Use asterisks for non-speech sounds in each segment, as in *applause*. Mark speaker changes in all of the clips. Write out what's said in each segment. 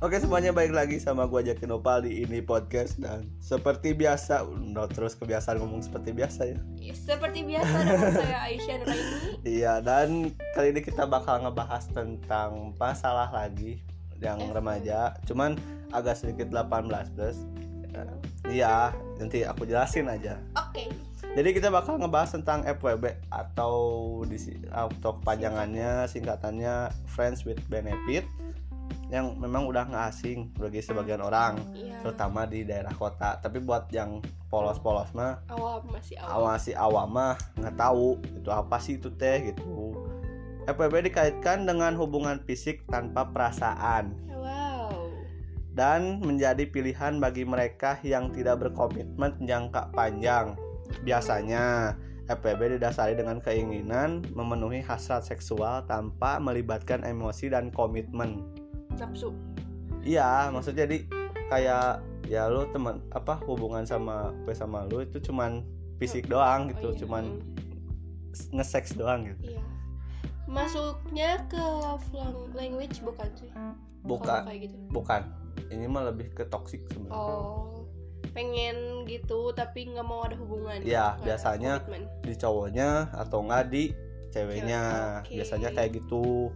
Speaker 1: Oke semuanya baik lagi sama gua Jaki Nopal di ini podcast dan seperti biasa udah terus kebiasaan ngomong seperti biasa ya.
Speaker 2: Ya, Seperti biasa dengan saya Aisyah Nuraini.
Speaker 1: Iya dan kali ini kita bakal ngebahas tentang masalah lagi yang
Speaker 2: Eh.
Speaker 1: remaja, cuman agak sedikit 18 plus. Iya, nanti aku jelasin aja.
Speaker 2: Oke.
Speaker 1: Jadi kita bakal ngebahas tentang FWB atau di atau kepanjangannya singkatannya Friends with Benefit yang memang udah nggak asing bagi sebagian orang
Speaker 2: Iya.
Speaker 1: terutama di daerah kota tapi buat yang polos-polos mah
Speaker 2: Awam masih awam.
Speaker 1: awam si awam mah nggak tahu itu apa sih itu teh gitu FWB dikaitkan dengan hubungan fisik tanpa perasaan
Speaker 2: Wow.
Speaker 1: dan menjadi pilihan bagi mereka yang tidak berkomitmen jangka panjang. Biasanya, FWB didasari dengan keinginan memenuhi hasrat seksual tanpa melibatkan emosi dan komitmen.
Speaker 2: Nafsu.
Speaker 1: Iya, maksudnya jadi kayak ya lu teman apa hubungan sama gue sama lu itu cuman fisik doang gitu,
Speaker 2: Oh, iya.
Speaker 1: cuman nge-sex doang gitu.
Speaker 2: Iya. Masuknya ke love lang- language bukan sih?
Speaker 1: Bukan,
Speaker 2: kayak gitu.
Speaker 1: bukan. Ini mah lebih ke toxic sebenarnya.
Speaker 2: Oh. Pengen gitu tapi nggak mau ada hubungan.
Speaker 1: Iya,
Speaker 2: Nggak ada
Speaker 1: biasanya di cowoknya atau enggak di ceweknya
Speaker 2: Oke.
Speaker 1: biasanya kayak gitu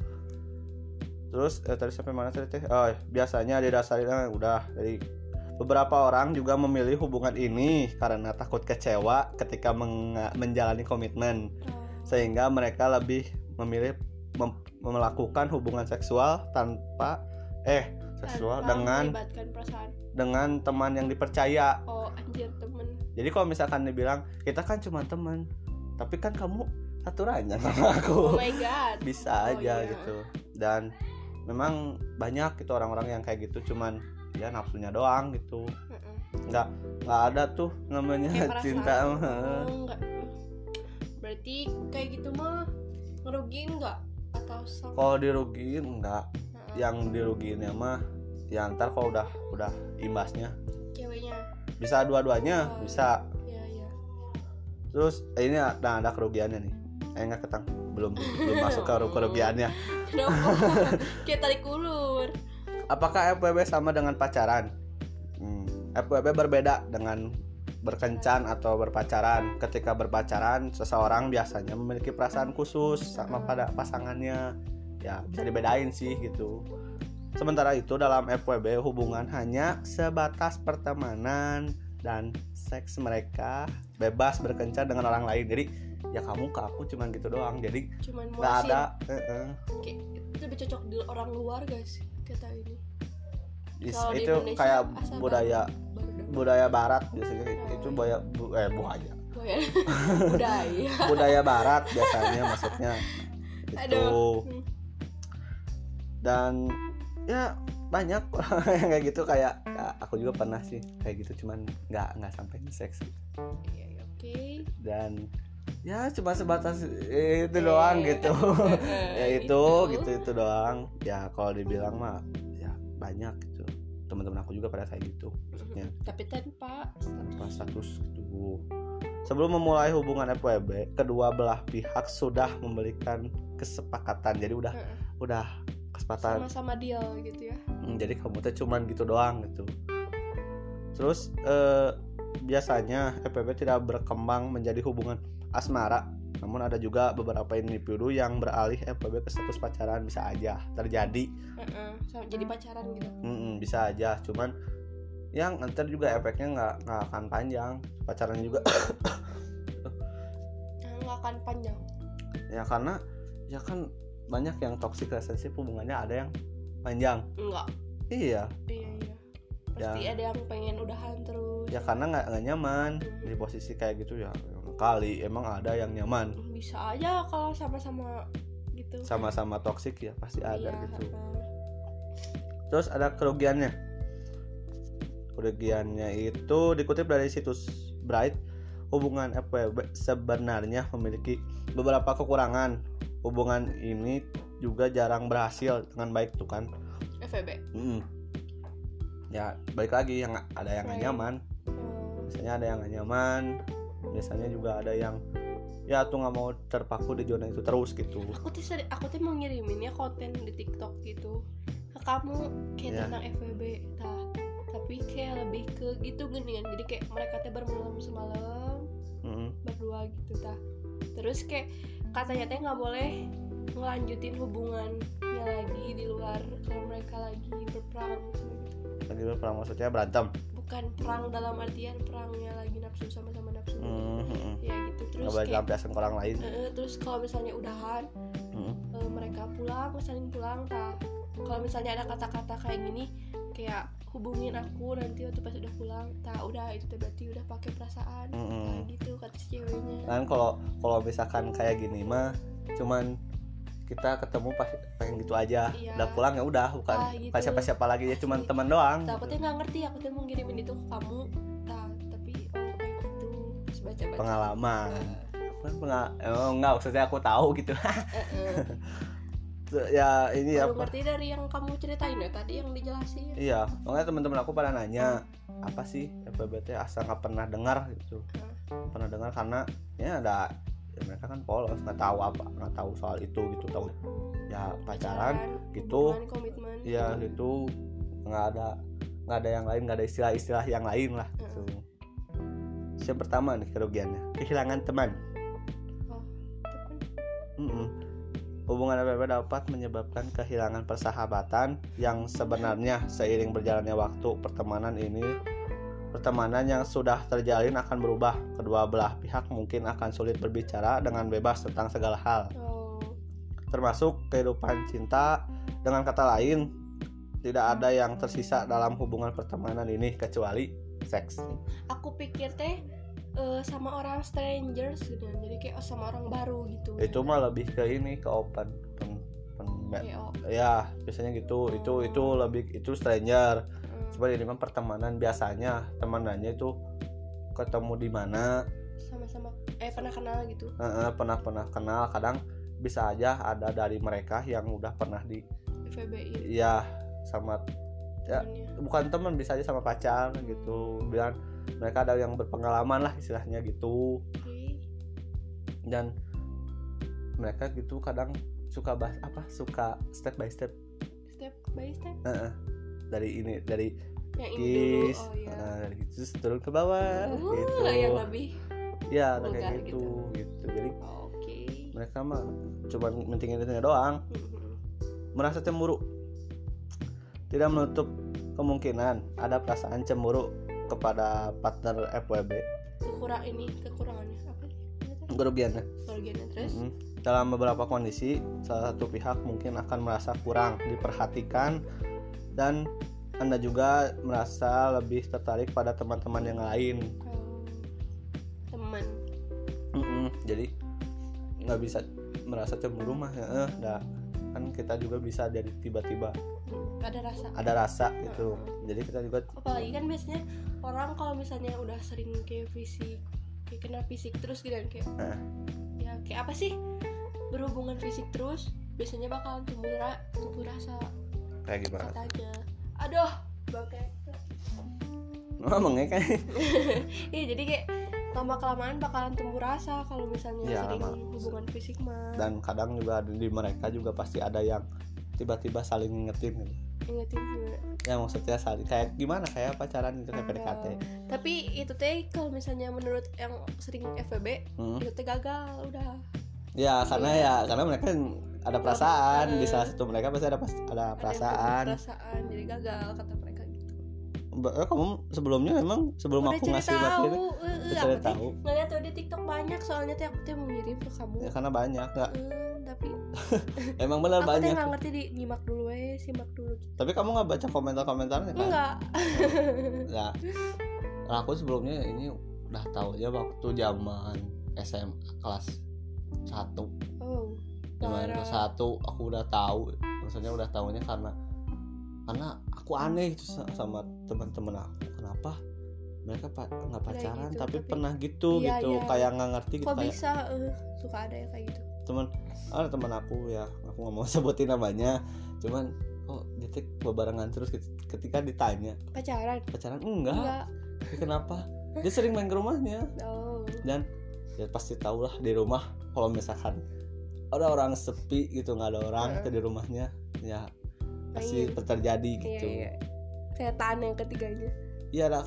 Speaker 1: terus eh, tadi sampai mana tadi teh oh biasanya didasari eh, udah dari beberapa orang juga memilih hubungan ini karena takut kecewa ketika meng- menjalani komitmen
Speaker 2: Oh.
Speaker 1: sehingga mereka lebih memilih mem- melakukan hubungan seksual tanpa eh seksual
Speaker 2: Tanpa
Speaker 1: dengan dengan teman yang dipercaya
Speaker 2: Oh anjir temen.
Speaker 1: jadi kalau misalkan dibilang kita kan cuma teman tapi kan kamu aturannya sama aku
Speaker 2: Oh my god.
Speaker 1: bisa
Speaker 2: Oh,
Speaker 1: aja
Speaker 2: iya.
Speaker 1: gitu dan memang banyak gitu orang-orang yang kayak gitu cuman ya nafsunya doang gitu nggak nggak ada tuh namanya
Speaker 2: Kayak
Speaker 1: cinta mah.
Speaker 2: Oh, enggak. Berarti kayak gitu mah ngerugiin enggak atau sama?
Speaker 1: kalau dirugiin nggak
Speaker 2: Heeh.
Speaker 1: yang dirugiinnya mah ya ntar kalau udah udah imbasnya
Speaker 2: ceweknya.
Speaker 1: bisa dua-duanya
Speaker 2: Oh.
Speaker 1: bisa
Speaker 2: Iya, iya.
Speaker 1: terus eh, ini nah, ada kerugiannya nih eh nggak ketang belum belum masuk ke *laughs* kerugiannya
Speaker 2: Kenapa? *laughs* Kayak tarik ulur.
Speaker 1: Apakah FWB sama dengan pacaran? Hmm, FWB berbeda dengan berkencan atau berpacaran. Ketika berpacaran, seseorang biasanya memiliki perasaan khusus sama pada pasangannya. Ya, bisa dibedain sih gitu. Sementara itu dalam FWB hubungan hanya sebatas pertemanan dan seks mereka bebas berkencan dengan orang lain. Jadi ya kamu ke aku cuman gitu doang. Jadi
Speaker 2: Cuman
Speaker 1: nggak ada eh, eh.
Speaker 2: Kayak, itu lebih cocok di orang luar guys kata ini.
Speaker 1: Is- itu
Speaker 2: Indonesia,
Speaker 1: kayak budaya
Speaker 2: Baru
Speaker 1: budaya barat biasanya
Speaker 2: Oh,
Speaker 1: itu
Speaker 2: iya.
Speaker 1: budaya bu, eh buaya *laughs*
Speaker 2: Budaya. budaya. *laughs*
Speaker 1: budaya barat biasanya maksudnya itu.
Speaker 2: Hmm.
Speaker 1: dan ya banyak *laughs* yang kayak gitu kayak ya, aku juga pernah sih kayak gitu cuman nggak nggak sampai di seks
Speaker 2: Iya, iya, oke.
Speaker 1: dan ya cuma sebatas itu doang gitu
Speaker 2: eh, *laughs*
Speaker 1: ya itu
Speaker 2: itu.
Speaker 1: gitu itu doang ya kalau dibilang mah ya banyak gitu teman-teman aku juga pada kayak gitu maksudnya
Speaker 2: Tapi tanpa
Speaker 1: tanpa status gitu. Sebelum memulai hubungan FWB, kedua belah pihak sudah memberikan kesepakatan. Jadi udah udah kesepakatan.
Speaker 2: sama-sama deal gitu ya.
Speaker 1: Hmm, jadi kamu tuh cuman gitu doang gitu. Terus eh, biasanya FWB tidak berkembang menjadi hubungan asmara. Namun ada juga beberapa individu yang beralih FWB ke status pacaran bisa aja terjadi.
Speaker 2: Heeh, sama- jadi pacaran gitu.
Speaker 1: Mm-mm, bisa aja. Cuman yang ntar juga efeknya nggak nggak akan panjang. Pacarannya juga *coughs*
Speaker 2: Nah, nggak akan panjang.
Speaker 1: ya karena ya kan banyak yang toxic relationship hubungannya ada yang panjang
Speaker 2: Enggak.
Speaker 1: iya
Speaker 2: Iya iya.
Speaker 1: Ya.
Speaker 2: Pasti ada yang pengen udahan terus.
Speaker 1: ya karena nggak nggak nyaman di posisi kayak gitu ya kali emang ada yang nyaman
Speaker 2: Bisa aja kalau sama-sama gitu.
Speaker 1: sama-sama toxic ya pasti ada
Speaker 2: Iya,
Speaker 1: gitu terus ada kerugiannya kerugiannya itu dikutip dari situs Bright hubungan FWB sebenarnya memiliki beberapa kekurangan hubungan ini juga jarang berhasil dengan baik tuh kan
Speaker 2: FVB.
Speaker 1: Mm. ya balik lagi yang ada yang nggak
Speaker 2: Right.
Speaker 1: nyaman
Speaker 2: Oh,
Speaker 1: biasanya ada yang nggak nyaman biasanya juga ada yang ya tuh nggak mau terpaku di zona itu terus gitu
Speaker 2: aku tuh seri- aku tuh mau ngirimin ya konten di TikTok gitu ke kamu kayak
Speaker 1: Iya.
Speaker 2: tentang FWB tah tapi kayak lebih ke gitu gini kan jadi kayak mereka teh bermalam semalam
Speaker 1: Mm-mm.
Speaker 2: berdua gitu tah terus kayak katanya teh nggak boleh ngelanjutin hubungannya lagi di luar kalau mereka lagi berperang gitu.
Speaker 1: lagi perang maksudnya berantem
Speaker 2: bukan perang dalam artian perangnya lagi nafsu sama-sama nafsu.
Speaker 1: Mm-mm.
Speaker 2: ya gitu. Terus
Speaker 1: nggak
Speaker 2: kayak
Speaker 1: ke orang lain.
Speaker 2: Eh, terus kalau misalnya udahan
Speaker 1: Mm-mm.
Speaker 2: eh, mereka pulang saling pulang tak. Kalau misalnya ada kata-kata kayak gini kayak hubungin aku nanti waktu pas udah pulang tak udah itu berarti udah pakai perasaan. Kayak gitu kata si ceweknya.
Speaker 1: Kan kalau kalau misalkan kayak gini mah cuman kita ketemu pas pengen gitu aja.
Speaker 2: Iya.
Speaker 1: udah pulang ya udah bukan
Speaker 2: Ah, gitu.
Speaker 1: pas siapa siapa lagi ya cuman teman doang.
Speaker 2: tak aku teh nggak ngerti aku teh mau ngirimin itu ke kamu. Tapi oh kayak gitu. Terus baca-baca.
Speaker 1: Pengalaman. Kan pengal oh, enggak maksudnya aku tahu gitu. *laughs*
Speaker 2: Eh, eh.
Speaker 1: ya ini
Speaker 2: baru
Speaker 1: apa?
Speaker 2: ngerti dari yang kamu ceritain ya tadi yang dijelasin.
Speaker 1: Iya makanya teman-teman aku pada nanya apa sih? FBBT asal nggak pernah dengar gitu. Pernah dengar karena ya ada ya mereka kan polos nggak tahu apa nggak tahu soal itu gitu tahu ya pacaran gitu.
Speaker 2: hubungan, komitmen
Speaker 1: ya gitu nggak ada nggak ada yang lain nggak ada istilah-istilah yang lain lah gitu. yang pertama nih kerugiannya kehilangan teman
Speaker 2: oh, temen.
Speaker 1: Mm-mm. Hubungan FWB dapat menyebabkan kehilangan persahabatan yang sebenarnya seiring berjalannya waktu pertemanan ini pertemanan yang sudah terjalin akan berubah. Kedua belah pihak mungkin akan sulit berbicara dengan bebas tentang segala hal,
Speaker 2: oh
Speaker 1: termasuk kehidupan cinta. Dengan kata lain, tidak ada yang tersisa dalam hubungan pertemanan ini kecuali seks.
Speaker 2: aku pikir teh eh, sama orang strangers gitu jadi kayak sama orang baru gitu
Speaker 1: Itu mah lebih ke ini ke open pen- pen-
Speaker 2: oh,
Speaker 1: ya biasanya gitu itu itu lebih itu stranger coba ini mah pertemanan biasanya temanannya itu ketemu di mana
Speaker 2: sama-sama eh pernah kenal gitu
Speaker 1: eh, eh, pernah pernah kenal kadang bisa aja ada dari mereka yang udah pernah di
Speaker 2: FBI
Speaker 1: ya sama Ya.
Speaker 2: temennya.
Speaker 1: bukan teman bisa aja sama pacar gitu biar mereka ada yang berpengalaman lah istilahnya gitu
Speaker 2: Oke.
Speaker 1: dan mereka gitu kadang suka bahas apa suka step by step
Speaker 2: step by step
Speaker 1: eh, eh. Dari ini dari
Speaker 2: yang ini dulu
Speaker 1: kiss
Speaker 2: oh iya.
Speaker 1: nah, dari terus turun ke bawah
Speaker 2: Uh,
Speaker 1: gitu.
Speaker 2: yang lebih
Speaker 1: ya
Speaker 2: vulgar
Speaker 1: kayak gitu,
Speaker 2: gitu.
Speaker 1: gitu. Jadi
Speaker 2: oke.
Speaker 1: mereka mah cuma mentingin itu doang. Merasa cemburu. Tidak menutup kemungkinan ada perasaan cemburu kepada partner FWB
Speaker 2: kekurang ini kekurangannya apa
Speaker 1: kerugiannya.
Speaker 2: Kerugiannya terus?
Speaker 1: Mm. dalam beberapa kondisi salah satu pihak mungkin akan merasa kurang diperhatikan dan anda juga merasa lebih tertarik pada teman-teman yang lain.
Speaker 2: Oh, teman.
Speaker 1: Mm-mm. jadi nggak bisa merasa cemburu mah ya eh, dah. kan kita juga bisa jadi tiba-tiba.
Speaker 2: Hmm, ada rasa.
Speaker 1: Ada rasa gitu. Jadi kita juga
Speaker 2: apalagi kan biasanya orang kalau misalnya udah sering kayak fisik kayak kena fisik terus gitu kan kayak
Speaker 1: Heeh.
Speaker 2: ya kayak apa sih? Berhubungan fisik terus biasanya bakal tumbuh ra tumbuh rasa
Speaker 1: kayak gimana?
Speaker 2: Katanya aduh bangke.
Speaker 1: Ya kan? *laughs*
Speaker 2: Iya jadi kayak lama kelamaan bakalan tumbuh rasa kalau misalnya
Speaker 1: Iya,
Speaker 2: sering
Speaker 1: lama.
Speaker 2: hubungan fisik mah.
Speaker 1: Dan kadang juga di mereka juga pasti ada yang tiba-tiba saling ngingetin gitu.
Speaker 2: ingetin juga.
Speaker 1: Ya maksudnya saling kayak gimana? Kayak pacaran gitu kayak PDKT
Speaker 2: Oh. tapi itu teh kalau misalnya menurut yang sering FVB
Speaker 1: Hmm.
Speaker 2: itu teh gagal udah
Speaker 1: ya karena
Speaker 2: Iya.
Speaker 1: ya karena mereka ada perasaan di salah satu mereka pasti ada pas- ada
Speaker 2: ada yang
Speaker 1: perasaan.
Speaker 2: perasaan jadi gagal kata mereka gitu.
Speaker 1: Eh, kamu sebelumnya emang sebelum
Speaker 2: udah
Speaker 1: aku ngasih
Speaker 2: tahu. eh,
Speaker 1: udah
Speaker 2: aku
Speaker 1: cari tahu
Speaker 2: ngeliat tuh di TikTok banyak soalnya teh aku teh mau ngirim ke kamu.
Speaker 1: Ya karena banyak nggak?
Speaker 2: Eh, tapi *laughs*
Speaker 1: emang benar
Speaker 2: aku
Speaker 1: banyak.
Speaker 2: nggak ngerti di nyimak dulu eh simak dulu
Speaker 1: tapi kamu nggak baca komentar-komentarnya kan?
Speaker 2: Enggak *laughs*
Speaker 1: ya. *laughs* Nah, aku sebelumnya ini udah tahu aja waktu zaman SMA kelas 1
Speaker 2: oh parah.
Speaker 1: satu aku udah tahu. Maksudnya udah tahunya karena karena aku aneh itu sa- sama teman-teman aku. Kenapa? Mereka pa- nggak pacaran
Speaker 2: gitu,
Speaker 1: tapi,
Speaker 2: tapi-
Speaker 1: pernah gitu
Speaker 2: Iya,
Speaker 1: gitu.
Speaker 2: iya.
Speaker 1: kayak nggak ngerti gitu
Speaker 2: kok
Speaker 1: kayak
Speaker 2: bisa eh, suka ada ya kayak gitu?
Speaker 1: Teman ada teman aku ya. Aku nggak mau *laughs* sebutin namanya. Cuman oh detik bebarengan terus ket- ketika ditanya
Speaker 2: pacaran?
Speaker 1: Pacaran? Enggak,
Speaker 2: enggak.
Speaker 1: Kenapa? Dia sering main ke rumahnya.
Speaker 2: Oh.
Speaker 1: Dan ya pasti tau lah di rumah kalau misalkan ada orang sepi gitu nggak ada orang tuh di rumahnya ya pasti
Speaker 2: Baik.
Speaker 1: terjadi
Speaker 2: iya
Speaker 1: gitu.
Speaker 2: iya. Setan yang ketiganya.
Speaker 1: Iya lah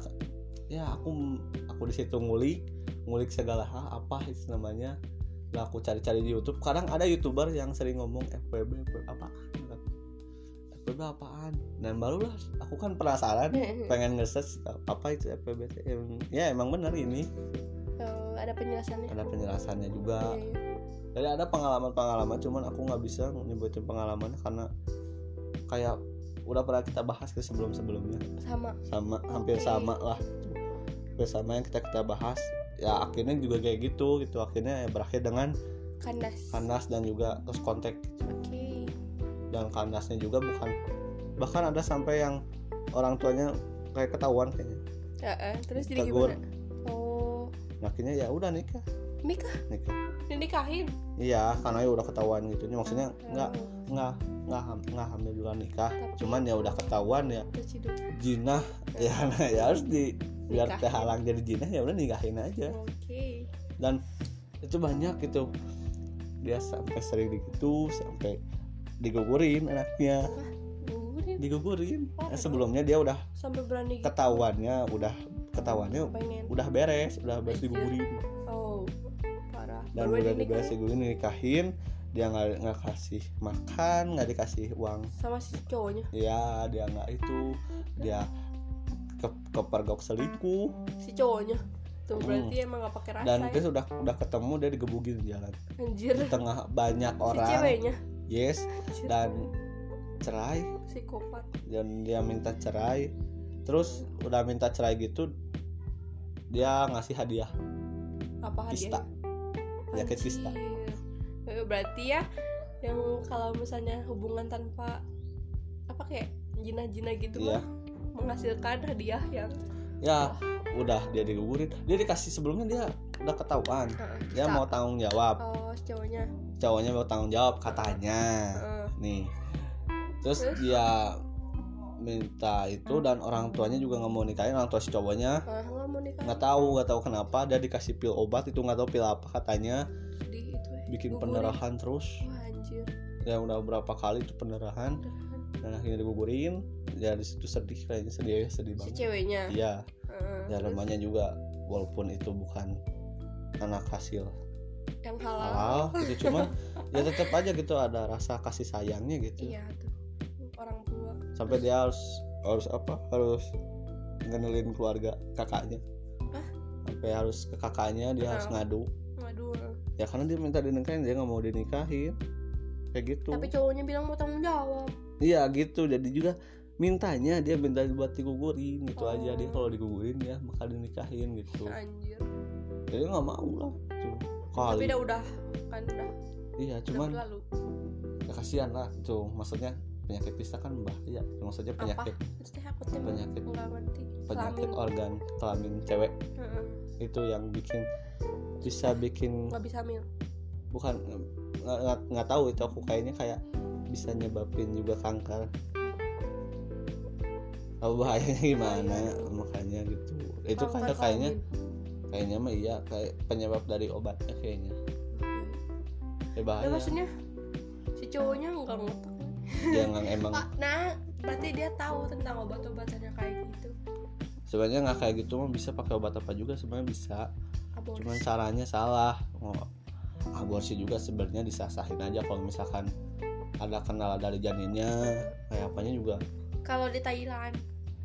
Speaker 1: ya aku aku di situ ngulik ngulik segala hal apa itu namanya. Lah aku cari-cari di YouTube. Kadang ada youtuber yang sering ngomong FWB FWB apaan? FWB apaan? Dan barulah aku kan penasaran *laughs* pengen nge-search apa itu. Em- ya emang bener ini
Speaker 2: Oh, ada penjelasannya?
Speaker 1: Ada penjelasannya juga.
Speaker 2: Iya, iya.
Speaker 1: jadi ada pengalaman-pengalaman cuman aku nggak bisa nyebutin pengalaman karena kayak udah pernah kita bahas ke sebelum-sebelumnya.
Speaker 2: Sama.
Speaker 1: Sama hampir
Speaker 2: Oke.
Speaker 1: sama lah. Hampir sama yang kita kita bahas. Ya akhirnya juga kayak gitu gitu. Akhirnya ya berakhir dengan
Speaker 2: kandas.
Speaker 1: kandas dan juga terus kontak.
Speaker 2: Oke.
Speaker 1: Dan kandasnya juga bukan bahkan ada sampai yang orang tuanya kayak ketahuan kayaknya.
Speaker 2: Ya, eh, terus jadi
Speaker 1: Tegur.
Speaker 2: gimana? oh
Speaker 1: akhirnya ya udah nikah.
Speaker 2: Nikah?
Speaker 1: Nikah.
Speaker 2: Dinikahin?
Speaker 1: Iya karena ya udah ketahuan gitu. Maksudnya nggak
Speaker 2: Oh,
Speaker 1: nggak nggak ham- nggak hamil juga nikah.
Speaker 2: Tapi-
Speaker 1: cuman ya udah ketahuan ya jinah ya nah, *laughs* ya harus di biar
Speaker 2: Nikahin.
Speaker 1: terhalang jadi jinah ya udah nikahin aja.
Speaker 2: Oke.
Speaker 1: Dan itu banyak gitu dia sampai sering gitu sampai digugurin anaknya
Speaker 2: gugurin
Speaker 1: digugurin.
Speaker 2: Oh,
Speaker 1: sebelumnya dia udah
Speaker 2: sampai berani gitu.
Speaker 1: ketahuannya udah ketahuannya
Speaker 2: pengen.
Speaker 1: udah beres udah beres digugurin.
Speaker 2: Oh parah.
Speaker 1: Dan
Speaker 2: Baru
Speaker 1: udah beres digugurin nikahin dia nggak nggak kasih makan nggak dikasih uang.
Speaker 2: Sama si cowoknya.
Speaker 1: Ya dia nggak itu dia ke kepergok selingkuh
Speaker 2: si cowoknya. Tuh berarti emang gak pakai rasa
Speaker 1: Hmm. dan
Speaker 2: ya?
Speaker 1: dia sudah udah ketemu dia digebugin di jalan.
Speaker 2: Anjir.
Speaker 1: Di tengah banyak
Speaker 2: si
Speaker 1: orang.
Speaker 2: ceweknya.
Speaker 1: Yes.
Speaker 2: Anjir,
Speaker 1: dan cerai.
Speaker 2: Psikopat.
Speaker 1: Dan dia minta cerai. Terus udah minta cerai gitu dia ngasih hadiah.
Speaker 2: Apa
Speaker 1: Kista.
Speaker 2: hadiahnya
Speaker 1: Penyakit kista.
Speaker 2: Berarti ya yang kalau misalnya hubungan tanpa apa kayak jinah-jinah gitu
Speaker 1: Iya.
Speaker 2: mah menghasilkan hadiah yang
Speaker 1: ya udah dia digugurin. Dia dikasih sebelumnya dia udah ketahuan.
Speaker 2: Heeh,
Speaker 1: dia mau tanggung jawab.
Speaker 2: Oh cowoknya.
Speaker 1: Cowoknya mau tanggung jawab katanya.
Speaker 2: Heeh.
Speaker 1: nih terus dia minta itu dan orang tuanya juga nggak mau nikahin orang tua si cowoknya
Speaker 2: nggak
Speaker 1: tahu nggak tahu kenapa dia dikasih pil obat itu nggak tahu pil apa katanya.
Speaker 2: Di itu ya,
Speaker 1: bikin
Speaker 2: gugurin.
Speaker 1: pendarahan terus.
Speaker 2: Wah anjir.
Speaker 1: Ya udah berapa kali itu pendarahan.
Speaker 2: Pendarahan.
Speaker 1: dan akhirnya digugurin ya di situ sedih kayaknya sedih ya sedih
Speaker 2: si
Speaker 1: banget.
Speaker 2: ceweknya?
Speaker 1: Iya. Ya namanya juga walaupun itu bukan anak hasil
Speaker 2: yang halal.
Speaker 1: halal gitu cuman *laughs* ya tetap aja gitu ada rasa kasih sayangnya gitu.
Speaker 2: Iya
Speaker 1: sampai dia harus harus apa? Harus ngenelin keluarga kakaknya.
Speaker 2: Hah?
Speaker 1: sampai harus ke kakaknya dia harus
Speaker 2: Kenapa?
Speaker 1: ngadu.
Speaker 2: Waduh
Speaker 1: ya karena dia minta dinikahin dia nggak mau dinikahin. Kayak gitu.
Speaker 2: Tapi cowoknya bilang mau tanggung jawab.
Speaker 1: Iya gitu. Jadi juga mintanya dia minta buat digugurin gitu
Speaker 2: Oh.
Speaker 1: aja. Dia kalau digugurin ya bakal dinikahin gitu.
Speaker 2: Anjir.
Speaker 1: Jadi nggak mau lah. Tuh
Speaker 2: tapi udah udah kan udah
Speaker 1: iya
Speaker 2: udah
Speaker 1: cuman
Speaker 2: berlalu.
Speaker 1: ya kasihan lah tuh. Maksudnya penyakit pista kan bahaya penyakit.
Speaker 2: Aku teh
Speaker 1: Penyakit.
Speaker 2: ngerti.
Speaker 1: penyakit
Speaker 2: Kelamin.
Speaker 1: organ kelamin cewek.
Speaker 2: Heeh,
Speaker 1: itu yang bikin bisa bikin
Speaker 2: nggak bisa hamil.
Speaker 1: Bukan nggak nggak- tahu itu aku. Kayaknya kayak bisa nyebabin juga kanker. Tahu bahayanya gimana
Speaker 2: Bahaya.
Speaker 1: makanya gitu. Itu
Speaker 2: Kanker
Speaker 1: kayak kayaknya kayaknya mah iya kayak penyebab dari obatnya kayaknya. Ya
Speaker 2: ya
Speaker 1: bahaya.
Speaker 2: Maksudnya si cowoknya nggak ngotak
Speaker 1: jangan emang
Speaker 2: Ah, nah berarti dia tahu tentang obat-obatannya kayak gitu.
Speaker 1: Sebenarnya nggak kayak gitu mah bisa pakai obat apa juga sebenarnya bisa.
Speaker 2: Aborsi.
Speaker 1: Cuman caranya salah. Oh, aborsi juga sebenarnya disasahin aja kalau misalkan ada kendala dari janinnya kayak apanya juga.
Speaker 2: Kalau di Thailand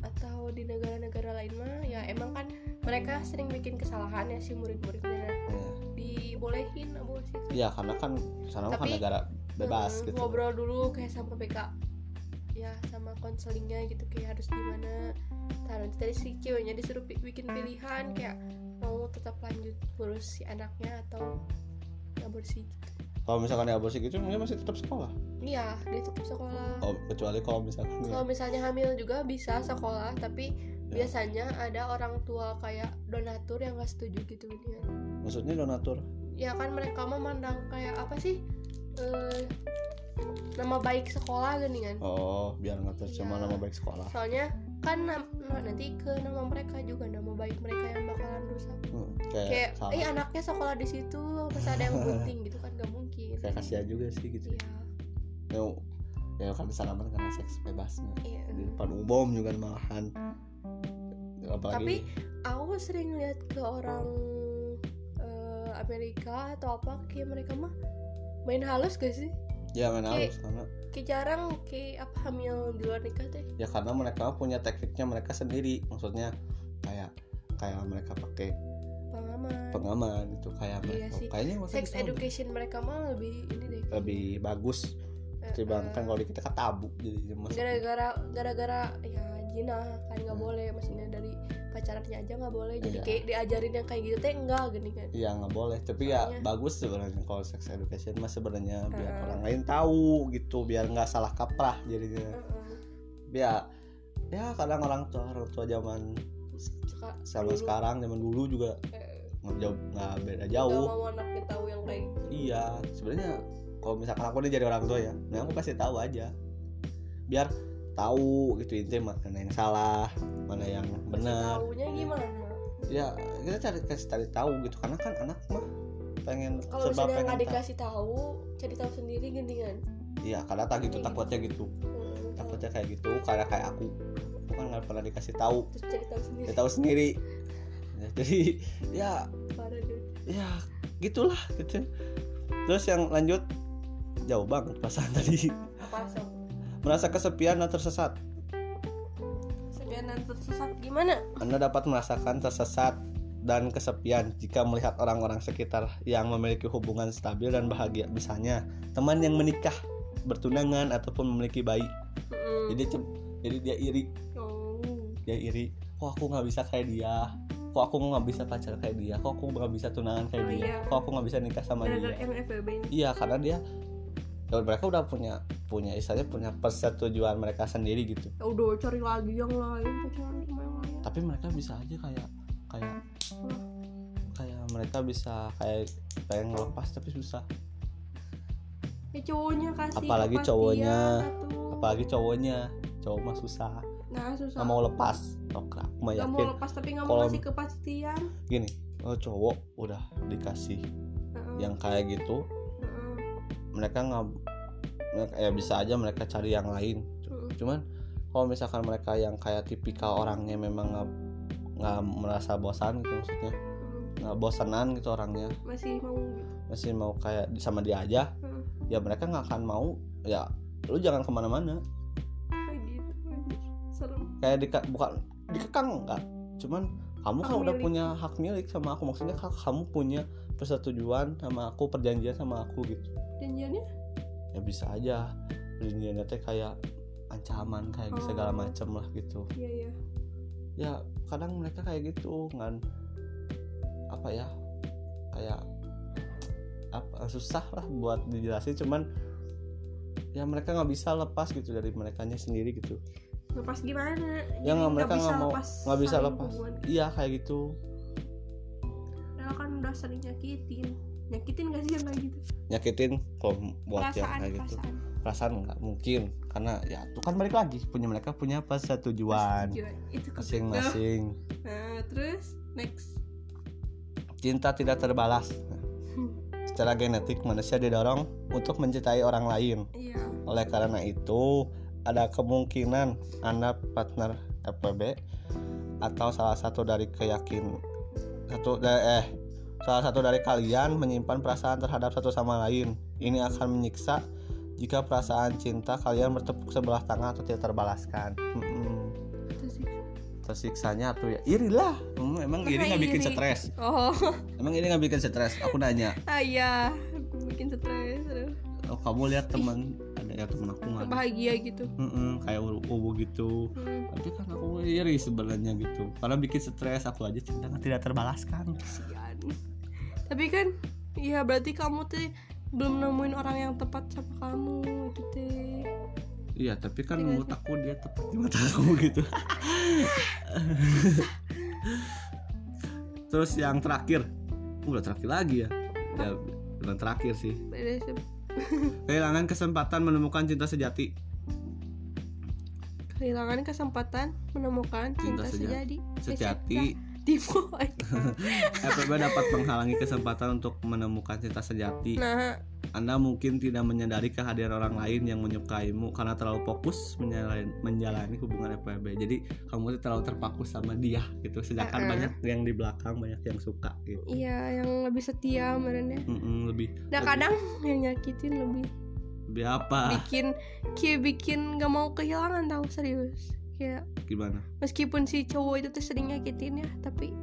Speaker 2: atau di negara-negara lain mah ya emang kan mereka sering bikin kesalahan ya si murid-muridnya.
Speaker 1: Ya,
Speaker 2: dibolehin aborsi
Speaker 1: ya karena kan sana kan
Speaker 2: Tapi,
Speaker 1: negara bebas gitu.
Speaker 2: ngobrol dulu kayak sama BK ya sama konselingnya gitu kayak harus gimana. Taruh tadi si ceweknya disuruh bikin pilihan kayak mau tetap lanjut ngurus si anaknya atau aborsi gitu.
Speaker 1: Kalau misalkan dia aborsi gitu dia masih tetap sekolah?
Speaker 2: Iya dia tetap sekolah.
Speaker 1: Oh, kecuali kalau misalkan ya,
Speaker 2: kalau misalnya hamil juga bisa sekolah tapi
Speaker 1: Ya.
Speaker 2: biasanya ada orang tua kayak donatur yang gak setuju gitu kan
Speaker 1: maksudnya donatur?
Speaker 2: Ya kan mereka memandang kayak apa sih eh, nama baik sekolah gini kan?
Speaker 1: Oh biar nggak tercemar
Speaker 2: Iya.
Speaker 1: nama baik sekolah.
Speaker 2: Soalnya kan nam- na- nanti ke nama mereka juga nama baik mereka yang bakalan rusak.
Speaker 1: Hmm, kayak,
Speaker 2: kayak eh anaknya sekolah di situ pas ada yang bunting gitu kan gak mungkin.
Speaker 1: Kayak kasihan juga sih gitu.
Speaker 2: Iya.
Speaker 1: Ya, ya kan disalaman karena seks bebas
Speaker 2: iya.
Speaker 1: Di depan umum juga malahan.
Speaker 2: Tapi
Speaker 1: apalagi
Speaker 2: aku sering lihat ke orang eh, Amerika atau apa kayak mereka mah main halus gak sih?
Speaker 1: Ya mana
Speaker 2: kayak-
Speaker 1: harus karena
Speaker 2: kayak jarang kayak apa hamil di luar nikah teh
Speaker 1: ya karena mereka punya tekniknya mereka sendiri. Maksudnya kayak kayak mereka pakai
Speaker 2: pengaman.
Speaker 1: pengaman gitu kayak
Speaker 2: Iya
Speaker 1: mereka
Speaker 2: sih.
Speaker 1: kayaknya
Speaker 2: sex
Speaker 1: itu
Speaker 2: education mereka mah lebih ini deh.
Speaker 1: Lebih bagus.
Speaker 2: Eh,
Speaker 1: ketimbang
Speaker 2: eh,
Speaker 1: kan kalau di kita kan tabu jadi
Speaker 2: gara-gara gara-gara ya jina kan nggak
Speaker 1: Hmm.
Speaker 2: boleh maksudnya dari pacarannya aja nggak boleh jadi
Speaker 1: Iya.
Speaker 2: kayak diajarin yang kayak gitu teh enggak gini kan
Speaker 1: Iya nggak boleh, tapi ya
Speaker 2: Soalnya-
Speaker 1: bagus sebenarnya kalau sex education mah sebenarnya biar
Speaker 2: Heeh.
Speaker 1: orang lain tahu gitu, biar nggak salah kaprah jadinya.
Speaker 2: Heeh.
Speaker 1: Ya, ya kadang orang tua orang tua zaman
Speaker 2: Suka
Speaker 1: sama
Speaker 2: dulu,
Speaker 1: sekarang zaman dulu juga
Speaker 2: eh,
Speaker 1: nggak jauh nggak beda
Speaker 2: nggak
Speaker 1: jauh.
Speaker 2: mau anaknya tahu yang kayak
Speaker 1: Iya, sebenarnya kalau misalkan aku nih jadi orang tua ya, nah aku kasih tahu aja, biar tahu gitu intinya mana yang salah, mana yang benar.
Speaker 2: tahunya gimana?
Speaker 1: Ya kita cari kasih cari tahu gitu, karena kan anak mah pengen
Speaker 2: kalau misalnya nggak dikasih tahu cari tahu sendiri gini kan
Speaker 1: Iya, karena tak gitu takutnya gitu.
Speaker 2: Hmm,
Speaker 1: Takutnya kayak gitu, karena kayak aku, aku kan nggak pernah dikasih tahu,
Speaker 2: terus cari tahu sendiri.
Speaker 1: Dia tahu sendiri. Ya, jadi ya
Speaker 2: parah
Speaker 1: ya gitulah gitu. Terus yang lanjut jauh banget perasaan tadi.
Speaker 2: Apa
Speaker 1: merasa kesepian dan tersesat.
Speaker 2: sepian dan tersesat gimana
Speaker 1: Anda dapat merasakan tersesat dan kesepian jika melihat orang-orang sekitar yang memiliki hubungan stabil dan bahagia. Misalnya, teman yang menikah, bertunangan ataupun memiliki bayi.
Speaker 2: Mm-mm.
Speaker 1: Jadi jadi dia iri,
Speaker 2: oh
Speaker 1: dia iri. Kok aku nggak bisa kayak dia? Kok aku nggak bisa pacar kayak dia? Kok aku nggak bisa tunangan kayak
Speaker 2: Oh,
Speaker 1: dia?
Speaker 2: iya.
Speaker 1: Kok aku nggak bisa nikah sama
Speaker 2: gara-gara
Speaker 1: dia? Iya, karena dia ya mereka udah punya punya istilahnya punya persetujuan mereka sendiri gitu.
Speaker 2: Ya udah cari lagi yang lain sama yang lain
Speaker 1: Tapi mereka bisa aja kayak kayak kayak mereka bisa kayak pengen ngelepas tapi susah.
Speaker 2: ya cowoknya kasih
Speaker 1: Apalagi cowoknya.
Speaker 2: atuh.
Speaker 1: Apalagi cowoknya, cowok mah susah.
Speaker 2: nah susah
Speaker 1: Nggak mau lepas. Aku mah
Speaker 2: Nggak mau lepas tapi nggak mau kasih kepastian
Speaker 1: gini. Oh cowok udah dikasih
Speaker 2: Heeh,
Speaker 1: yang kayak gitu mereka nggak ya bisa aja mereka cari yang lain
Speaker 2: heeh.
Speaker 1: cuman kalau misalkan mereka yang kayak tipikal orangnya memang nggak nggak merasa bosan gitu maksudnya
Speaker 2: Heeh.
Speaker 1: nggak bosanan gitu orangnya
Speaker 2: masih mau gitu
Speaker 1: masih mau kayak sama dia aja
Speaker 2: Heeh.
Speaker 1: ya mereka nggak akan mau ya lu jangan ke mana-mana
Speaker 2: kayak gitu anjir. serem
Speaker 1: kayak di bukan dikekang enggak cuman kamu kan
Speaker 2: Hak
Speaker 1: udah
Speaker 2: milik.
Speaker 1: punya hak milik sama aku maksudnya kamu punya persetujuan sama aku perjanjian sama aku gitu.
Speaker 2: Janjiannya?
Speaker 1: Ya bisa aja. Perjanjiannya teh kayak ancaman kayak
Speaker 2: Oh.
Speaker 1: segala macam lah gitu.
Speaker 2: Iya iya.
Speaker 1: Ya kadang mereka kayak gitu kan apa ya kayak apa susah lah buat dijelasin cuman ya mereka nggak bisa lepas gitu dari merekanya sendiri gitu.
Speaker 2: Lepas gimana?
Speaker 1: Ya,
Speaker 2: Jadi
Speaker 1: nggak, mereka nggak mau- nggak bisa lepas. iya kayak gitu
Speaker 2: Padahal kan udah sering nyakitin. Nyakitin gak sih yang kayak gitu?
Speaker 1: Nyakitin kalau buat yang
Speaker 2: perasaan
Speaker 1: kayak gitu.
Speaker 2: perasaan.
Speaker 1: Perasaan nggak mungkin. Karena ya itu kan balik lagi punya mereka punya persetujuan
Speaker 2: Tujuan. itu kebeda.
Speaker 1: masing-masing.
Speaker 2: Nah terus next.
Speaker 1: Cinta tidak terbalas. Secara genetik manusia didorong untuk mencintai orang lain.
Speaker 2: Iya.
Speaker 1: Oleh karena itu ada kemungkinan anda partner FWB atau salah satu dari keyakin satu eh salah satu dari kalian menyimpan perasaan terhadap satu sama lain. Ini akan menyiksa jika perasaan cinta kalian bertepuk sebelah tangan atau tidak terbalaskan.
Speaker 2: Sih
Speaker 1: tersiksanya tuh ya. Iri lah. Hmm, emang iri
Speaker 2: Karena
Speaker 1: nggak bikin stres?
Speaker 2: Oh.
Speaker 1: Emang iri nggak bikin stres? Aku nanya.
Speaker 2: Ah iya. Bikin stres
Speaker 1: oh, kamu lihat teman ada ya teman aku nggak
Speaker 2: bahagia gitu.
Speaker 1: Mm-mm, kayak ubu gitu.
Speaker 2: Hmm,
Speaker 1: tapi kan aku iri sebenarnya gitu. Karena bikin stres aku aja cinta tidak terbalaskan.
Speaker 2: Kasihan. Tapi kan iya berarti kamu tuh belum nemuin orang yang tepat sama kamu itu teh
Speaker 1: iya tapi kan
Speaker 2: Iya
Speaker 1: menurut aku dia tepat di mata aku gitu. *laughs* Terus yang terakhir. Udah terakhir lagi ya. Ya terakhir sih. *laughs* kehilangan kesempatan menemukan cinta sejati.
Speaker 2: Kehilangan kesempatan menemukan
Speaker 1: Cinta
Speaker 2: cinta,
Speaker 1: sejati.
Speaker 2: sejati.
Speaker 1: Sejati
Speaker 2: Timo
Speaker 1: FPB dapat menghalangi kesempatan untuk menemukan cinta sejati.
Speaker 2: Nah
Speaker 1: anda mungkin tidak menyadari kehadiran orang lain yang menyukaimu karena terlalu fokus menjalani, menjalani hubungan FWB jadi kamu tuh terlalu terpaku sama dia gitu. Sedangkan
Speaker 2: Uh-uh.
Speaker 1: banyak yang di belakang banyak yang suka gitu.
Speaker 2: Iya yang lebih setia merenya
Speaker 1: Mm-mm, lebih
Speaker 2: nah
Speaker 1: lebih-
Speaker 2: kadang yang nyakitin lebih
Speaker 1: lebih apa?
Speaker 2: bikin kayak bikin gak mau kehilangan tahu serius. Kayak
Speaker 1: gimana?
Speaker 2: meskipun si cowok itu tuh sering nyakitin ya tapi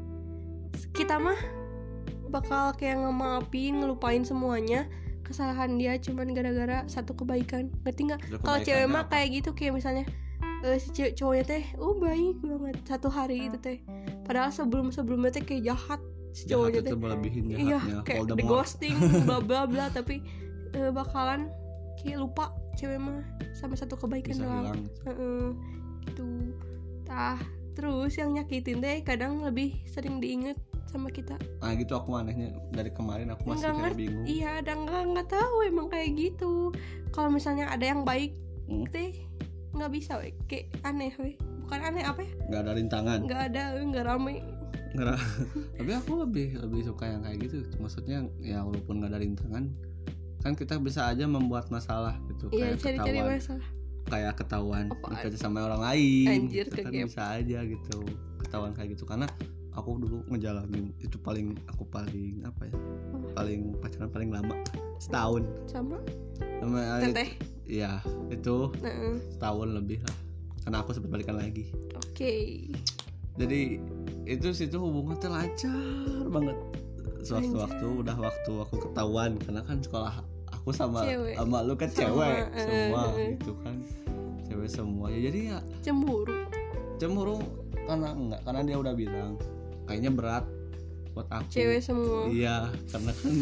Speaker 2: kita mah bakal kayak ngemaafin ngelupain semuanya kesalahan dia cuman gara-gara satu kebaikan. Ngerti nggak? Kalau cewek mah
Speaker 1: apa?
Speaker 2: kayak gitu kayak misalnya eh, si cewek cowoknya teh oh baik banget. Satu hari itu teh. Padahal sebelum sebelumnya teh kayak jahat si cowoknya teh.
Speaker 1: melebihin
Speaker 2: iya kayak
Speaker 1: Voldemort
Speaker 2: ghosting *laughs* bla bla bla tapi eh, bakalan kayak lupa cewek mah sama satu kebaikan
Speaker 1: bisa
Speaker 2: doang.
Speaker 1: hilang.
Speaker 2: Heeh, gitu. Tah terus yang nyakitin deh kadang lebih sering diinget sama kita.
Speaker 1: Nah gitu aku anehnya. Dari kemarin aku masih kayak bingung.
Speaker 2: Iya ada nggak nggak tahu emang kayak gitu. Kalau misalnya ada yang baik
Speaker 1: Hmm.
Speaker 2: teh nggak bisa we. Kayak aneh we. Bukan aneh apa ya?
Speaker 1: Nggak ada rintangan.
Speaker 2: Nggak ada nggak rame. *laughs*
Speaker 1: Tapi aku lebih lebih suka yang kayak gitu. Maksudnya ya walaupun nggak ada rintangan kan kita bisa aja membuat masalah gitu.
Speaker 2: Iya
Speaker 1: kayak
Speaker 2: cari-cari
Speaker 1: ketahuan.
Speaker 2: masalah.
Speaker 1: Kayak ketahuan
Speaker 2: Apaan?
Speaker 1: sama orang lain
Speaker 2: Anjir,
Speaker 1: gitu kan bisa aja gitu. Ketahuan kayak gitu. Karena aku dulu ngejalanin itu paling aku paling apa ya paling pacaran paling lama setahun.
Speaker 2: Sama?
Speaker 1: Sama
Speaker 2: teteh?
Speaker 1: ya itu
Speaker 2: nah,
Speaker 1: setahun lebih lah karena aku sempat balikan lagi.
Speaker 2: Oke.
Speaker 1: Jadi itu situ hubungan tuh lancar banget. Suatu
Speaker 2: Lancar.
Speaker 1: waktu udah waktu aku ketahuan karena kan sekolah aku sama
Speaker 2: Cewek.
Speaker 1: sama lu kan
Speaker 2: Sama,
Speaker 1: cewek
Speaker 2: eh,
Speaker 1: semua
Speaker 2: eh.
Speaker 1: gitu kan. Cewek semua ya jadi ya
Speaker 2: cemburu?
Speaker 1: Cemburu karena enggak karena dia udah bilang kayaknya berat buat aku.
Speaker 2: Cewek semua.
Speaker 1: Iya karena kan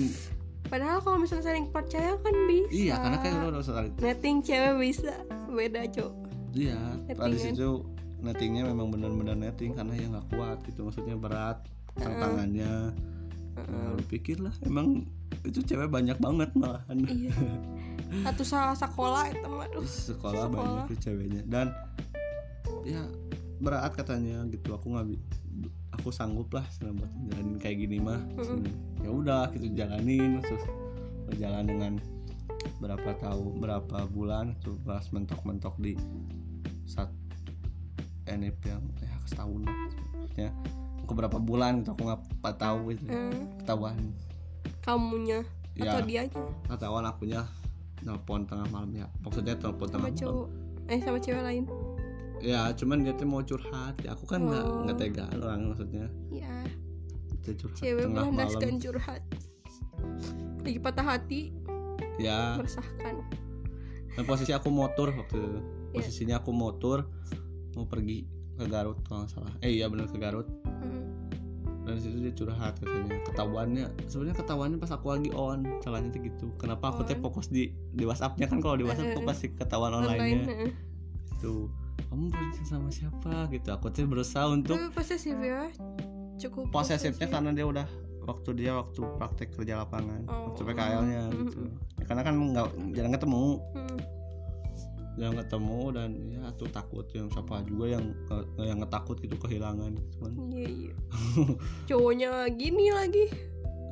Speaker 2: padahal kalau misalnya saling percaya kan bisa.
Speaker 1: Iya karena kan udah saling
Speaker 2: netting cewek bisa. Beda cok.
Speaker 1: Iya pada
Speaker 2: Nettingan.
Speaker 1: situ nettingnya memang benar-benar netting karena ya nggak kuat gitu maksudnya berat tantangannya. Nah, lu pikir lah emang itu cewek banyak banget malahan.
Speaker 2: Iya. Satu salah sekolah itu mah aduh
Speaker 1: sekolah,
Speaker 2: Sekolah.
Speaker 1: banyak tuh ceweknya. Dan ya berat katanya gitu aku nggak aku sanggup lah buat jalanin kayak gini mah.
Speaker 2: Mm-mm.
Speaker 1: ya udah gitu jalanin terus berjalan dengan berapa tahun berapa bulan pas mentok-mentok di satu NIP yang ya setahun lah maksudnya. Aku berapa bulan gitu aku nggak tahu gitu.
Speaker 2: Hmm,
Speaker 1: ketahuan.
Speaker 2: Kamunya atau
Speaker 1: ya
Speaker 2: dianya?
Speaker 1: Ketahuan akunya nelpon tengah malam ya. Maksudnya telepon
Speaker 2: sama
Speaker 1: tengah malam.
Speaker 2: cowok eh sama cewek lain
Speaker 1: ya cuman dia tuh mau curhat. Ya aku kan nggak
Speaker 2: Oh.
Speaker 1: nggak tega orang maksudnya.
Speaker 2: Ya
Speaker 1: dia curhat
Speaker 2: cewek
Speaker 1: tengah malam.
Speaker 2: melandaskan curhat. Lagi patah hati.
Speaker 1: Ya.
Speaker 2: Meresahkan.
Speaker 1: Dan posisi aku motor waktu itu.
Speaker 2: Iya.
Speaker 1: posisinya aku motor mau pergi ke Garut kalau nggak salah. Eh iya bener ke Garut.
Speaker 2: Hmm,
Speaker 1: dan situ dia curhat katanya. Ketahuannya sebenarnya ketahuannya pas aku lagi on. Salahnya tuh gitu. Kenapa aku teh fokus di di WhatsAppnya? Kan kalau di WhatsApp
Speaker 2: Eh,
Speaker 1: tuh
Speaker 2: eh,
Speaker 1: pasti ketahuan
Speaker 2: online
Speaker 1: online-nya.
Speaker 2: Heeh.
Speaker 1: tuh kamu berarti sama siapa gitu? Aku tuh berusaha untuk
Speaker 2: tapi posesif ya. cukup
Speaker 1: posesifnya
Speaker 2: posesif.
Speaker 1: karena dia udah waktu dia waktu praktek kerja lapangan
Speaker 2: Oh.
Speaker 1: waktu PKL-nya
Speaker 2: Mm,
Speaker 1: gitu.
Speaker 2: Mm,
Speaker 1: Ya, karena kan nggak jarang ketemu.
Speaker 2: Hmm,
Speaker 1: jarang ketemu dan ya tuh takut yang siapa juga yang yang ngetakut gitu kehilangan gitu kan.
Speaker 2: Iya iya. *laughs* Cowoknya gini lagi.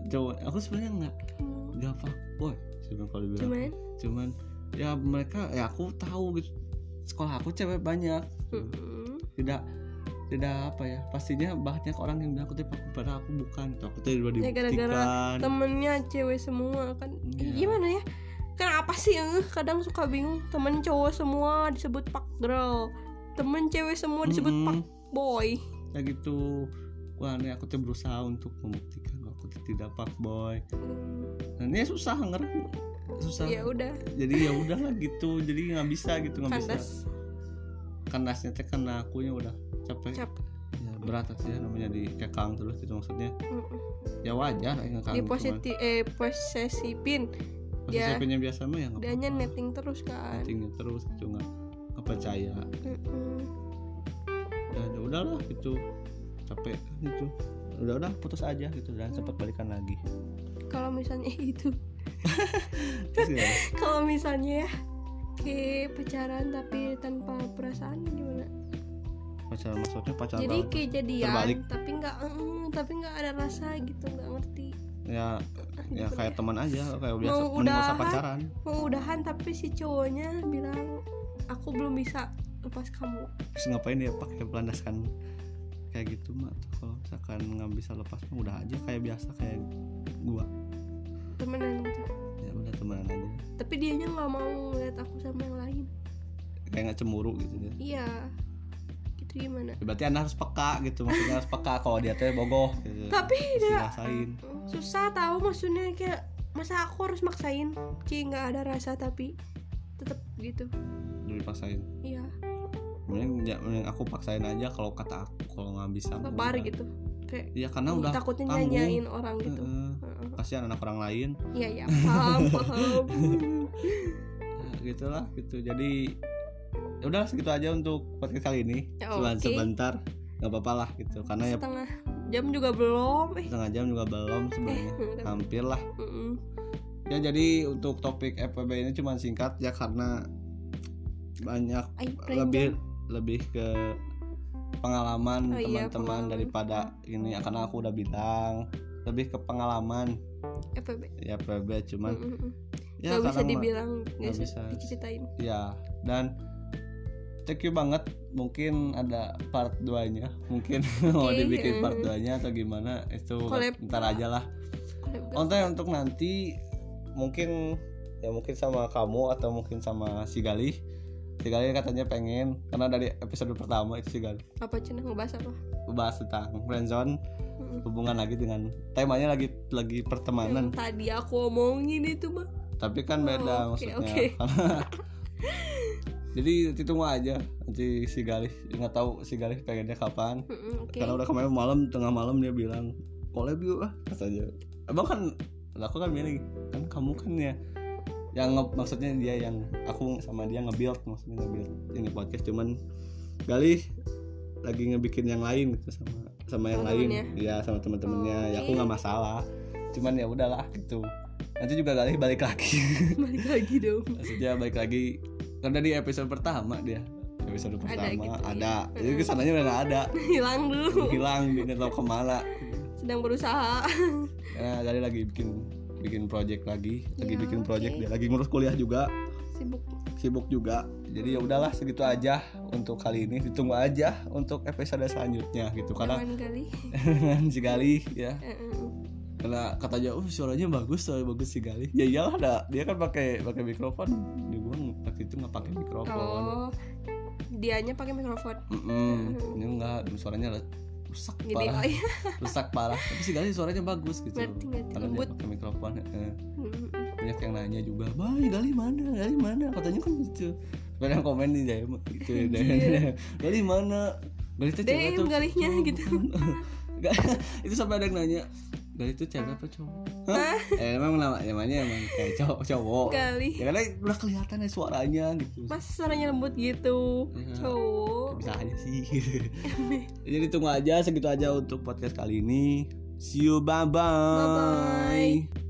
Speaker 1: Coba aku sebenarnya nggak
Speaker 2: Hmm,
Speaker 1: nggak apa boy. Sebenarnya kalau dibilang.
Speaker 2: Cuman?
Speaker 1: Cuman ya mereka ya aku tahu gitu sekolah aku cewek banyak.
Speaker 2: Hmm,
Speaker 1: tidak tidak apa ya pastinya banyak orang yang bilang aku tuh aku pada aku bukan gitu. aku tuh udah
Speaker 2: Ya, gara-gara
Speaker 1: dibuktikan
Speaker 2: temennya cewek semua kan.
Speaker 1: Iya.
Speaker 2: gimana ya? Kenapa sih eh? kadang suka bingung temen cowok semua disebut pak girl temen cewek semua disebut
Speaker 1: Mm-mm.
Speaker 2: pak boy.
Speaker 1: Kayak gitu. Wah ini aku tuh berusaha untuk membuktikan aku tuh tidak pak boy.
Speaker 2: Hmm,
Speaker 1: dan ini susah ngerti susah.
Speaker 2: Ya udah.
Speaker 1: Jadi ya udahlah gitu jadi nggak bisa gitu nggak bisa.
Speaker 2: Kandas.
Speaker 1: Kandasnya teh karena akunya udah capek.
Speaker 2: Cap.
Speaker 1: Ya, berat sih ya, namanya di kekang terus gitu maksudnya.
Speaker 2: Mm-mm.
Speaker 1: ya wajar ya
Speaker 2: di posisi eh posesifin dia-
Speaker 1: posisi biasa mah ya nggak apa-apa.
Speaker 2: netting terus kan.
Speaker 1: Nettingnya terus gitu nggak nggak percaya
Speaker 2: Mm-mm.
Speaker 1: ya ya udahlah gitu. Capek gitu. Udah udah putus aja gitu dan sempat balikan lagi.
Speaker 2: Kalau misalnya *laughs* itu
Speaker 1: ya, *laughs*
Speaker 2: kalau misalnya ya kayak pacaran tapi tanpa perasaan gimana?
Speaker 1: Pacaran maksudnya pacaran
Speaker 2: jadi jadian
Speaker 1: terbalik.
Speaker 2: tapi nggak eh, tapi nggak ada rasa gitu nggak ngerti.
Speaker 1: Ya ya kayak teman aja kayak biasa
Speaker 2: Mau udahan.
Speaker 1: pacaran.
Speaker 2: mau udahan tapi si cowoknya bilang aku belum bisa lepas kamu.
Speaker 1: Terus ngapain dia pakai pelandaskan kayak gitu mah kalau misalkan nggak bisa lepas mah udah aja kayak biasa kayak gua
Speaker 2: temenan gitu.
Speaker 1: Ya udah temenan aja.
Speaker 2: Tapi dianya nggak mau ngeliat aku sama yang lain.
Speaker 1: Kayak nggak cemburu gitu dia.
Speaker 2: Iya. Itu gimana?
Speaker 1: Ya, berarti anda harus peka gitu maksudnya harus peka kalau dia tuh bogoh gitu.
Speaker 2: tapi dia susah tahu maksudnya kayak masa aku harus maksain? Kayak nggak ada rasa tapi tetap gitu.
Speaker 1: Dipaksain
Speaker 2: iya.
Speaker 1: Mending, ya, mending aku paksain aja kalau kata aku kalau nggak bisa udah.
Speaker 2: gitu kayak
Speaker 1: ya karena udah
Speaker 2: takutnya
Speaker 1: tanggung.
Speaker 2: nyanyain orang gitu.
Speaker 1: Heeh.
Speaker 2: Heeh.
Speaker 1: kasihan anak orang lain.
Speaker 2: Iya iya. *laughs* Paham paham.
Speaker 1: Ya, gitulah gitu. Jadi ya udah segitu aja untuk podcast kali ini.
Speaker 2: Ya,
Speaker 1: cuma
Speaker 2: oke.
Speaker 1: sebentar. Nggak apa-apa lah gitu. Karena ya
Speaker 2: setengah jam juga belum. Eh.
Speaker 1: Setengah jam juga belum sebenarnya.
Speaker 2: Udah.
Speaker 1: hampir lah.
Speaker 2: Mm-mm.
Speaker 1: ya jadi untuk topik FPB ini cuma singkat ya karena banyak
Speaker 2: Ay,
Speaker 1: lebih lebih ke pengalaman
Speaker 2: Oh iya,
Speaker 1: teman-teman
Speaker 2: pengalaman.
Speaker 1: daripada ini ya, karena aku udah bilang lebih ke pengalaman
Speaker 2: FPB
Speaker 1: ya FPB cuman
Speaker 2: Mm-mm.
Speaker 1: ya
Speaker 2: Gak bisa dibilang gak bisa diceritain
Speaker 1: ya dan thank you banget mungkin ada part 2 nya mungkin *laughs* mau
Speaker 2: Oke,
Speaker 1: dibikin
Speaker 2: mm.
Speaker 1: part 2 nya atau gimana itu
Speaker 2: Collab.
Speaker 1: ntar aja lah? Konten untuk nanti mungkin ya mungkin sama kamu atau mungkin sama si Galih si Galih katanya pengen karena dari episode pertama itu si Galih
Speaker 2: apa cina? Ngebahas apa?
Speaker 1: Bahas tentang friendzone
Speaker 2: Mm-mm.
Speaker 1: hubungan lagi dengan temanya lagi lagi
Speaker 2: yang
Speaker 1: pertemanan
Speaker 2: tadi aku omongin itu mah
Speaker 1: tapi kan beda
Speaker 2: Oh, oke,
Speaker 1: maksudnya.
Speaker 2: oke.
Speaker 1: Karena- *laughs* jadi nanti tunggu aja nanti si Galih nggak tahu si Galih pengennya kapan.
Speaker 2: Mm-mm, oke.
Speaker 1: Karena udah kemarin malam tengah malam dia bilang collab yuk ah katanya. Emang kan aku kan milih kan kamu kan ya yang nge- maksudnya dia yang aku sama dia nge-build maksudnya nge-build ini podcast. Cuman Galih lagi ngebikin yang lain gitu sama sama yang lain. Ya sama teman-temannya.
Speaker 2: Oh,
Speaker 1: ya aku nggak masalah. Cuman ya udahlah gitu. Nanti juga Galih balik lagi. *laughs*
Speaker 2: Balik lagi dong.
Speaker 1: Maksudnya balik lagi. Karena di episode pertama dia. Episode pertama
Speaker 2: gitu ya.
Speaker 1: ada. Jadi ke sananya udah nggak ada. *laughs*
Speaker 2: Hilang dulu.
Speaker 1: Hilang nggak tahu ke mana.
Speaker 2: Sedang berusaha.
Speaker 1: Ya dari lagi bikin bikin project lagi lagi
Speaker 2: Ya,
Speaker 1: bikin project dia lagi ngurus kuliah juga.
Speaker 2: Sibuk.
Speaker 1: Sibuk juga. Jadi ya udahlah segitu aja untuk kali ini. Ditunggu aja untuk episode selanjutnya gitu karena
Speaker 2: kali
Speaker 1: dengan *laughs* si Gali ya. Karena katanya oh suaranya bagus suara bagus si Gali. Ya iyalah ada dia kan pakai pakai mikrofon. Dia gua waktu itu nggak pakai mikrofon.
Speaker 2: Oh dianya pakai mikrofon.
Speaker 1: Mm-mm. ini enggak suaranya rusak
Speaker 2: jadi
Speaker 1: parah.
Speaker 2: oh iya.
Speaker 1: Rusak parah. Tapi si Gali suaranya bagus gitu.
Speaker 2: Ngerti
Speaker 1: karena dia
Speaker 2: lembut
Speaker 1: pakai mikrofon eh. Banyak yang nanya juga bang Gali mana? Gali mana? Katanya kan gitu. Banyak komen nih DM gitu ya
Speaker 2: Anjir. *laughs*
Speaker 1: Gali mana? Gali itu cewek tuh
Speaker 2: galihnya *laughs* gitu. *laughs*
Speaker 1: Itu sampai ada yang nanya Gali itu cewek apa cowok? Hah? eh, emang nama namanya emang kayak cowok cowok.
Speaker 2: Gali
Speaker 1: ya karena udah kelihatan ya suaranya gitu.
Speaker 2: Mas suaranya lembut gitu?
Speaker 1: Ya.
Speaker 2: Cowok.
Speaker 1: Bisa aja sih jadi tunggu aja segitu aja untuk podcast kali ini. See you bye bye,
Speaker 2: Bye-bye.